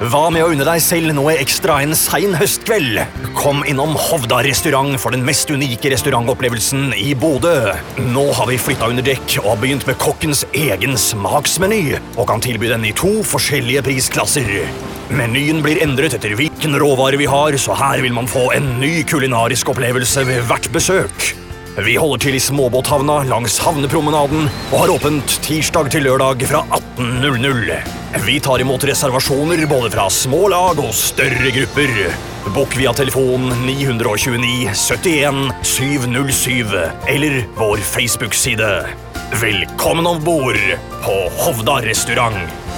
Hva med å unne deg selv noe ekstra en sein høstkveld? Kom innom Hovda restaurant for den mest unike restaurantopplevelsen i Bodø. Nå har vi flytta under dekk og har begynt med kokkens egen smaksmeny, og kan tilby den i to forskjellige prisklasser. Menyen blir endret etter hvilken råvare vi har, så her vil man få en ny kulinarisk opplevelse ved hvert besøk. Vi holder til i småbåthavna langs havnepromenaden og har åpent tirsdag til lørdag fra 18.00. Vi tar imot reservasjoner både fra små lag og større grupper. Bokk via telefon 929 71 707 eller vår Facebook-side. Velkommen om bord på Hovda restaurant.